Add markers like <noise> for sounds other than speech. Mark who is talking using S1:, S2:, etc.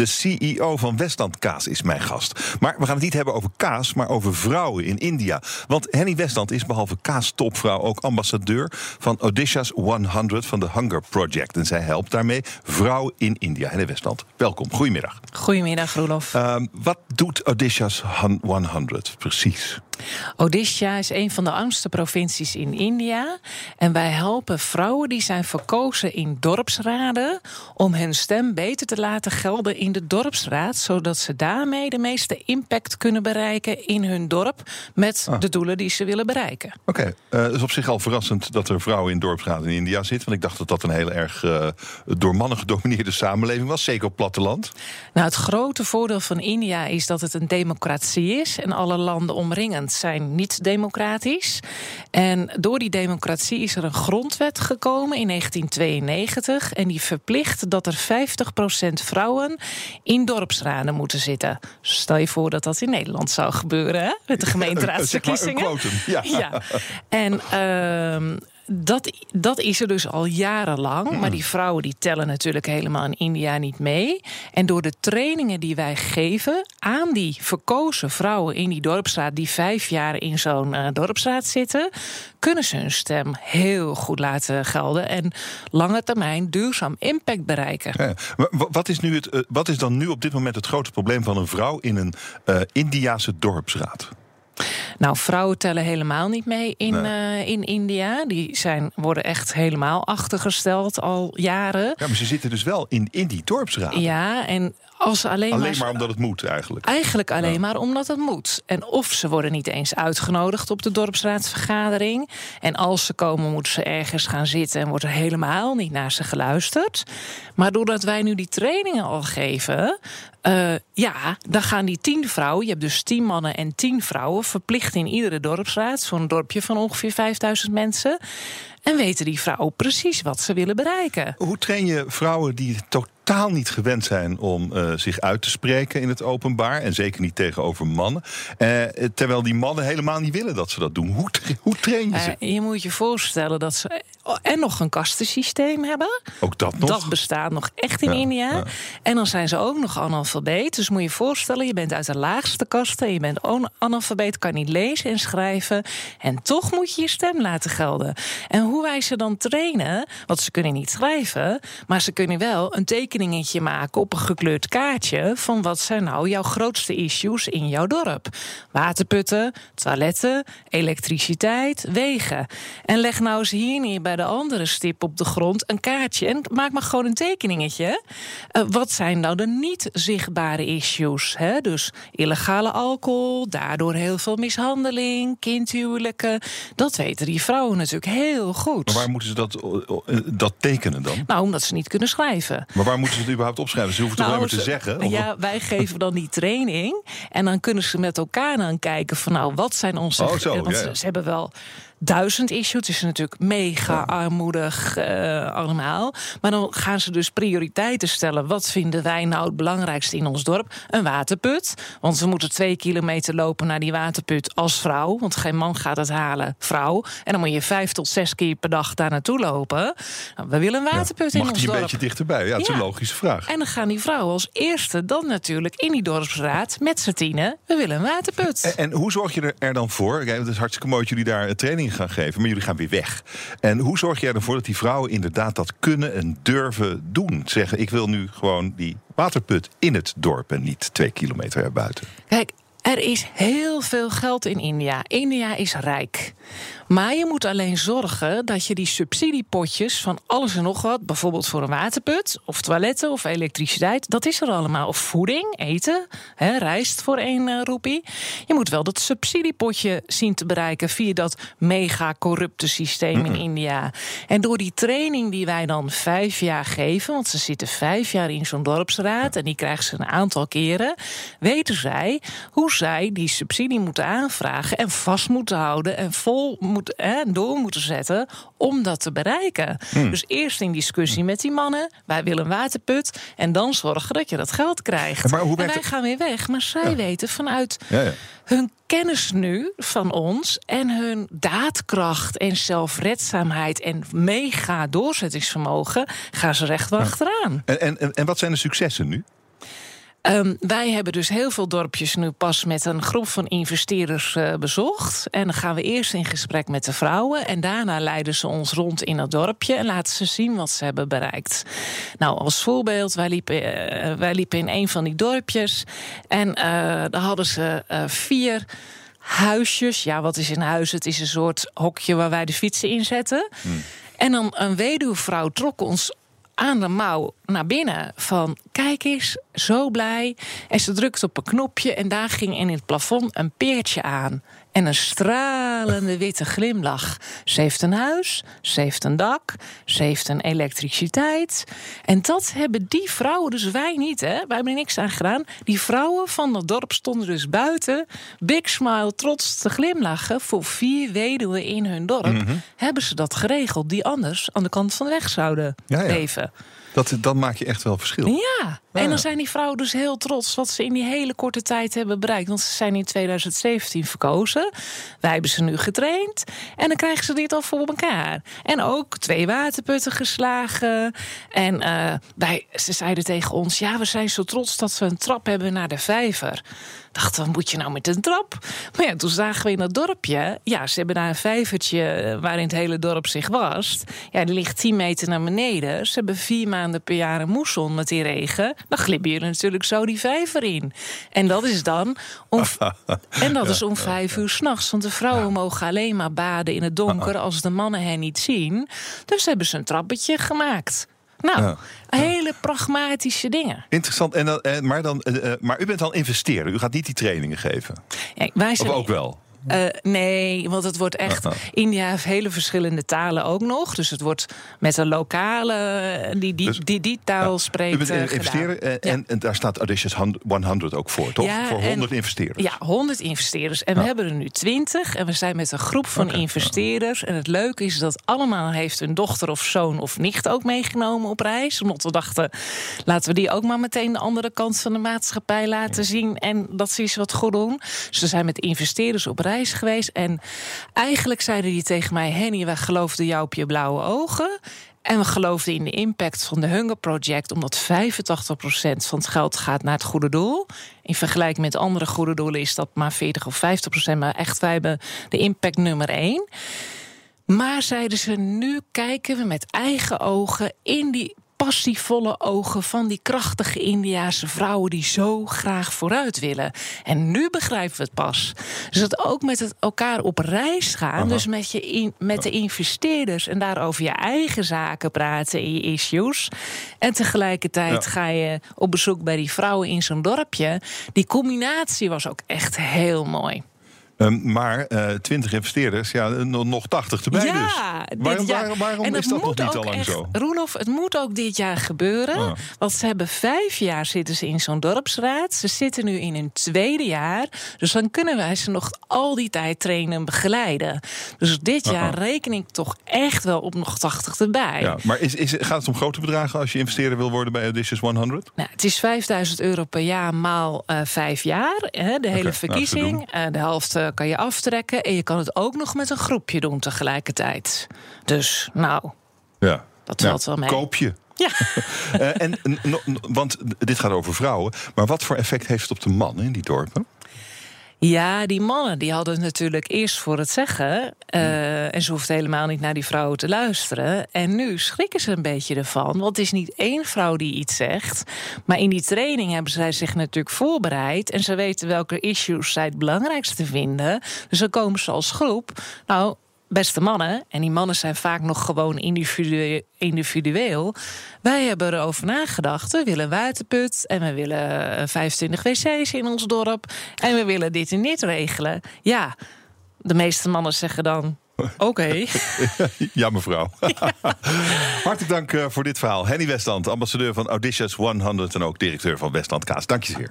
S1: de CEO van Westland Kaas, is mijn gast. Maar we gaan het niet hebben over kaas, maar over vrouwen in India. Want Henny Westland is behalve kaas-topvrouw ook ambassadeur van Odysseus 100 van de Hunger Project. En zij helpt daarmee vrouwen in India. Henny Westland, welkom. Goedemiddag.
S2: Goedemiddag, Roelof.
S1: Uh, wat doet Odysseus 100 precies?
S2: Odisha is een van de armste provincies in India. En wij helpen vrouwen die zijn verkozen in dorpsraden om hun stem beter te laten gelden in de dorpsraad, zodat ze daarmee de meeste impact kunnen bereiken in hun dorp met ah. de doelen die ze willen bereiken.
S1: Oké, okay. uh, het is op zich al verrassend dat er vrouwen in dorpsraden in India zitten, want ik dacht dat dat een heel erg uh, door mannen gedomineerde samenleving was, zeker op platteland.
S2: Nou, het grote voordeel van India is dat het een democratie is en alle landen omringend zijn niet democratisch. En door die democratie is er een grondwet gekomen in 1992. En die verplicht dat er 50% vrouwen in dorpsraden moeten zitten. Stel je voor dat dat in Nederland zou gebeuren, hè? met de <laughs> gemeenteraadsverkiezingen.
S1: ja. ja.
S2: En uh, dat, dat is er dus al jarenlang. Maar die vrouwen die tellen natuurlijk helemaal in India niet mee. En door de trainingen die wij geven aan die verkozen vrouwen in die dorpsraad, die vijf jaar in zo'n uh, dorpsraad zitten, kunnen ze hun stem heel goed laten gelden. En lange termijn duurzaam impact bereiken. Ja,
S1: wat, is nu het, eh, wat is dan nu op dit moment het grote probleem van een vrouw in een uh, Indiase dorpsraad?
S2: Nou, vrouwen tellen helemaal niet mee in, uh, in India. Die zijn, worden echt helemaal achtergesteld al jaren.
S1: Ja, maar ze zitten dus wel in, in die dorpsraad.
S2: Ja, en als alleen,
S1: alleen maar, omdat het moet eigenlijk.
S2: Eigenlijk alleen maar omdat het moet. En of ze worden niet eens uitgenodigd op de dorpsraadsvergadering. En als ze komen, moeten ze ergens gaan zitten en wordt er helemaal niet naar ze geluisterd. Maar doordat wij nu die trainingen al geven, uh, ja, dan gaan die tien vrouwen, je hebt dus tien mannen en tien vrouwen, verplicht in iedere dorpsraad, zo'n dorpje van ongeveer 5000 mensen. En weten die vrouwen precies wat ze willen bereiken.
S1: Hoe train je vrouwen die totaal niet gewend zijn om uh, zich uit te spreken in het openbaar. En zeker niet tegenover mannen. Uh, terwijl die mannen helemaal niet willen dat ze dat doen. Hoe, hoe train je ze?
S2: Uh, je moet je voorstellen dat ze en nog een kastensysteem hebben.
S1: Ook dat nog?
S2: Dat bestaat nog echt in ja, India. Ja. En dan zijn ze ook nog analfabeet. Dus moet je je voorstellen, je bent uit de laagste kasten. Je bent analfabeet, kan niet lezen en schrijven. En toch moet je je stem laten gelden. En hoe wij ze dan trainen, want ze kunnen niet schrijven... maar ze kunnen wel een tekeningetje maken op een gekleurd kaartje... van wat zijn nou jouw grootste issues in jouw dorp. Waterputten, toiletten, elektriciteit, wegen. En leg nou eens hier neer bij de andere stip op de grond een kaartje... en maak maar gewoon een tekeningetje. Uh, wat zijn nou de niet zichtbare issues? Hè? Dus illegale alcohol, daardoor heel veel mishandeling, kindhuwelijken. Dat weten die vrouwen natuurlijk heel goed.
S1: Maar waar moeten ze dat, eh, dat tekenen dan?
S2: Nou, omdat ze niet kunnen schrijven.
S1: Maar waar moeten ze het überhaupt opschrijven? Ze hoeven het nou, alleen maar te zeggen?
S2: Of? Ja, wij geven dan die training. En dan kunnen ze met elkaar dan kijken van nou, wat zijn onze...
S1: Oh, zo, ja, ja.
S2: ze hebben wel duizend issues. Het is natuurlijk mega armoedig uh, allemaal. Maar dan gaan ze dus prioriteiten stellen. Wat vinden wij nou het belangrijkste in ons dorp? Een waterput. Want we moeten twee kilometer lopen naar die waterput als vrouw. Want geen man gaat het halen, vrouw. En dan moet je vijf tot zes keer per dag daar naartoe lopen. Nou, we willen een waterput
S1: ja,
S2: in ons dorp.
S1: Mag die een beetje dichterbij? Ja, dat is een logische vraag.
S2: En dan gaan die vrouwen als eerste dan natuurlijk in die dorpsraad met z'n tienen. We willen een waterput.
S1: En, en, hoe zorg je er, dan voor? Kijk, het is hartstikke mooi dat jullie daar training gaan geven, maar jullie gaan weer weg. En hoe zorg jij ervoor dat die vrouwen inderdaad dat kunnen en durven doen? Zeggen, ik wil nu gewoon die waterput in het dorp en niet twee kilometer erbuiten.
S2: Kijk, er is heel veel geld in India. India is rijk. Maar je moet alleen zorgen dat je die subsidiepotjes van alles en nog wat, bijvoorbeeld voor een waterput, of toiletten of elektriciteit, dat is er allemaal. Of voeding, eten, hè, rijst voor één uh, roepie. Je moet wel dat subsidiepotje zien te bereiken via dat mega corrupte systeem mm -hmm. in India. En door die training die wij dan vijf jaar geven, want ze zitten vijf jaar in zo'n dorpsraad en die krijgen ze een aantal keren, weten zij hoe zij die subsidie moeten aanvragen en vast moeten houden en vol moeten hè, door moeten zetten om dat te bereiken. Hmm. Dus eerst in discussie met die mannen. Wij willen een waterput. En dan zorgen dat je dat geld krijgt.
S1: Maar hoe
S2: en wij
S1: het?
S2: gaan weer weg. Maar zij ja. weten vanuit ja, ja. hun kennis nu van ons en hun daadkracht en zelfredzaamheid en mega doorzettingsvermogen gaan ze recht wel achteraan.
S1: En, en, en wat zijn de successen nu?
S2: Ehm, wij hebben dus heel veel dorpjes nu pas met een groep van investeerders uh, bezocht. En dan gaan we eerst in gesprek met de vrouwen. En daarna leiden ze ons rond in het dorpje en laten ze zien wat ze hebben bereikt. Nou, als voorbeeld, wij liepen, uh, wij liepen in een van die dorpjes. En uh, daar hadden ze vier huisjes. Ja, wat is een huis? Het is een soort hokje waar wij de fietsen in zetten. Hmm. En dan een weduwvrouw trok ons aan de mouw naar binnen. Van kijk eens, zo blij. En ze drukt op een knopje en daar ging in het plafond een peertje aan en een stralende witte glimlach. Ze heeft een huis, ze heeft een dak, ze heeft een elektriciteit. En dat hebben die vrouwen, dus wij niet, hè? Wij hebben er niks aan gedaan. Die vrouwen van het dorp stonden dus buiten, big smile, trots te glimlachen. Voor vier weduwen in hun dorp mhm. hebben ze dat geregeld, die anders aan de kant van de weg zouden leven.
S1: Dat, dat maakt je echt wel verschil.
S2: Ja, en dan zijn die vrouwen dus heel trots wat ze in die hele korte tijd hebben bereikt. Want ze zijn in 2017 verkozen. Wij hebben ze nu getraind. En dan krijgen ze dit al voor elkaar. En ook twee waterputten geslagen. En uh, wij, ze zeiden tegen ons: Ja, we zijn zo trots dat we een trap hebben naar de vijver dacht, wat moet je nou met een trap? Maar ja, toen zagen we in dat dorpje... ja, ze hebben daar een vijvertje eh, waarin het hele dorp zich was. Ja, die ligt 10 meter naar beneden. Ze hebben vier maanden per jaar een moesson met die regen. Dan jullie natuurlijk zo die vijver in. En dat is dan om, <laughs> en dat is om vijf uur s'nachts. Want de vrouwen mogen alleen maar baden in het donker... als de mannen hen niet zien. Dus hebben ze een trappetje gemaakt. Nou, hele pragmatische dingen.
S1: Interessant. En, uh, maar, dan, uh, maar u bent dan investeerder. U gaat niet die trainingen geven.
S2: Ja, wij zijn,
S1: of ook wel?
S2: Uh, nee, want het wordt echt. India heeft hele verschillende talen ook nog. Dus het wordt met een lokale die die, dus, die, die, taal ja, spreekt.
S1: U bent investeren en, en, en, daar staat Auditions 100 ook voor, toch? voor 100 investeerders.
S2: Ja, 100 investeerders. En we hebben er nu 20. En we zijn met een groep van okay. investeerders. En het leuke is dat allemaal heeft een dochter of zoon of nicht ook meegenomen op reis. Omdat we dachten, laten we die ook maar meteen de andere kant van de maatschappij laten zien. En dat ze eens wat goed doen. Dus we zijn met investeerders op reis geweest. En eigenlijk zeiden die tegen mij: Henny, wij geloofden jou op je blauwe ogen. En we geloofden in de impact van de Hunger Project, omdat 85% van het geld gaat naar het goede doel. In vergelijking met andere goede doelen is dat maar 40 of 50%. Maar echt, wij hebben de impact nummer 1. Maar zeiden ze, nu kijken we met eigen ogen in die passievolle ogen van die krachtige Indiaanse vrouwen die zo graag vooruit willen. En nu begrijpen we het pas. Dus dat ook met het elkaar op reis gaan, dus met, je in, met de investeerders en daarover je eigen zaken praten in je issues. En tegelijkertijd ga je op bezoek bij die vrouwen in zo'n dorpje. Die combinatie was ook echt heel mooi.
S1: Um, maar uh, eh, 20 investeerders, ja, nog 80 erbij ja, dus. Waarom, waar, waarom is dat nog niet al lang echt, zo?
S2: Roelof, het moet ook dit jaar gebeuren. Ah. Want ze hebben vijf jaar zitten ze in zo'n dorpsraad. Ze zitten nu in hun tweede jaar. Dus dan kunnen wij ze nog al die tijd trainen en begeleiden. Dus dit jaar reken ik toch echt wel op nog 80 erbij.
S1: Ja, maar is, is, gaat het om grote bedragen als je investeerder wil worden bij Odysseus 100?
S2: Nou, het is 5000 euro per jaar maal uh, vijf jaar. Hè, de hele nou, verkiezing. Uh, de helft kan je aftrekken. En je kan het ook nog met een groepje doen tegelijkertijd. Dus nou, ja. dat valt wel mee.
S1: Koop je. Ja. uh, <laughs> en, want dit gaat over vrouwen. Maar wat voor effect heeft het op de man in die dorpen?
S2: Ja, die mannen die hadden natuurlijk eerst voor het zeggen. Uh, en ze hoeft helemaal niet naar die vrouwen te luisteren. En nu schrikken ze een beetje ervan. Want het is niet één vrouw die iets zegt. Maar in die training hebben zij zich natuurlijk voorbereid. En ze weten welke issues zij het belangrijkste vinden. Dus dan komen ze als groep. Nou, beste mannen, en die mannen zijn vaak nog gewoon individueel. Wij hebben erover nagedacht. We willen een waterput en we willen 25 eh, wc's in ons dorp. En we willen dit en dit regelen. Ja, de meeste mannen zeggen dan. <laughs> Oké.
S1: ja, mevrouw. <laughs> Hartelijk dank eh, voor dit verhaal. Henny Westland, ambassadeur van Auditions 100 en ook directeur van Westland Kaas. Dank je zeer.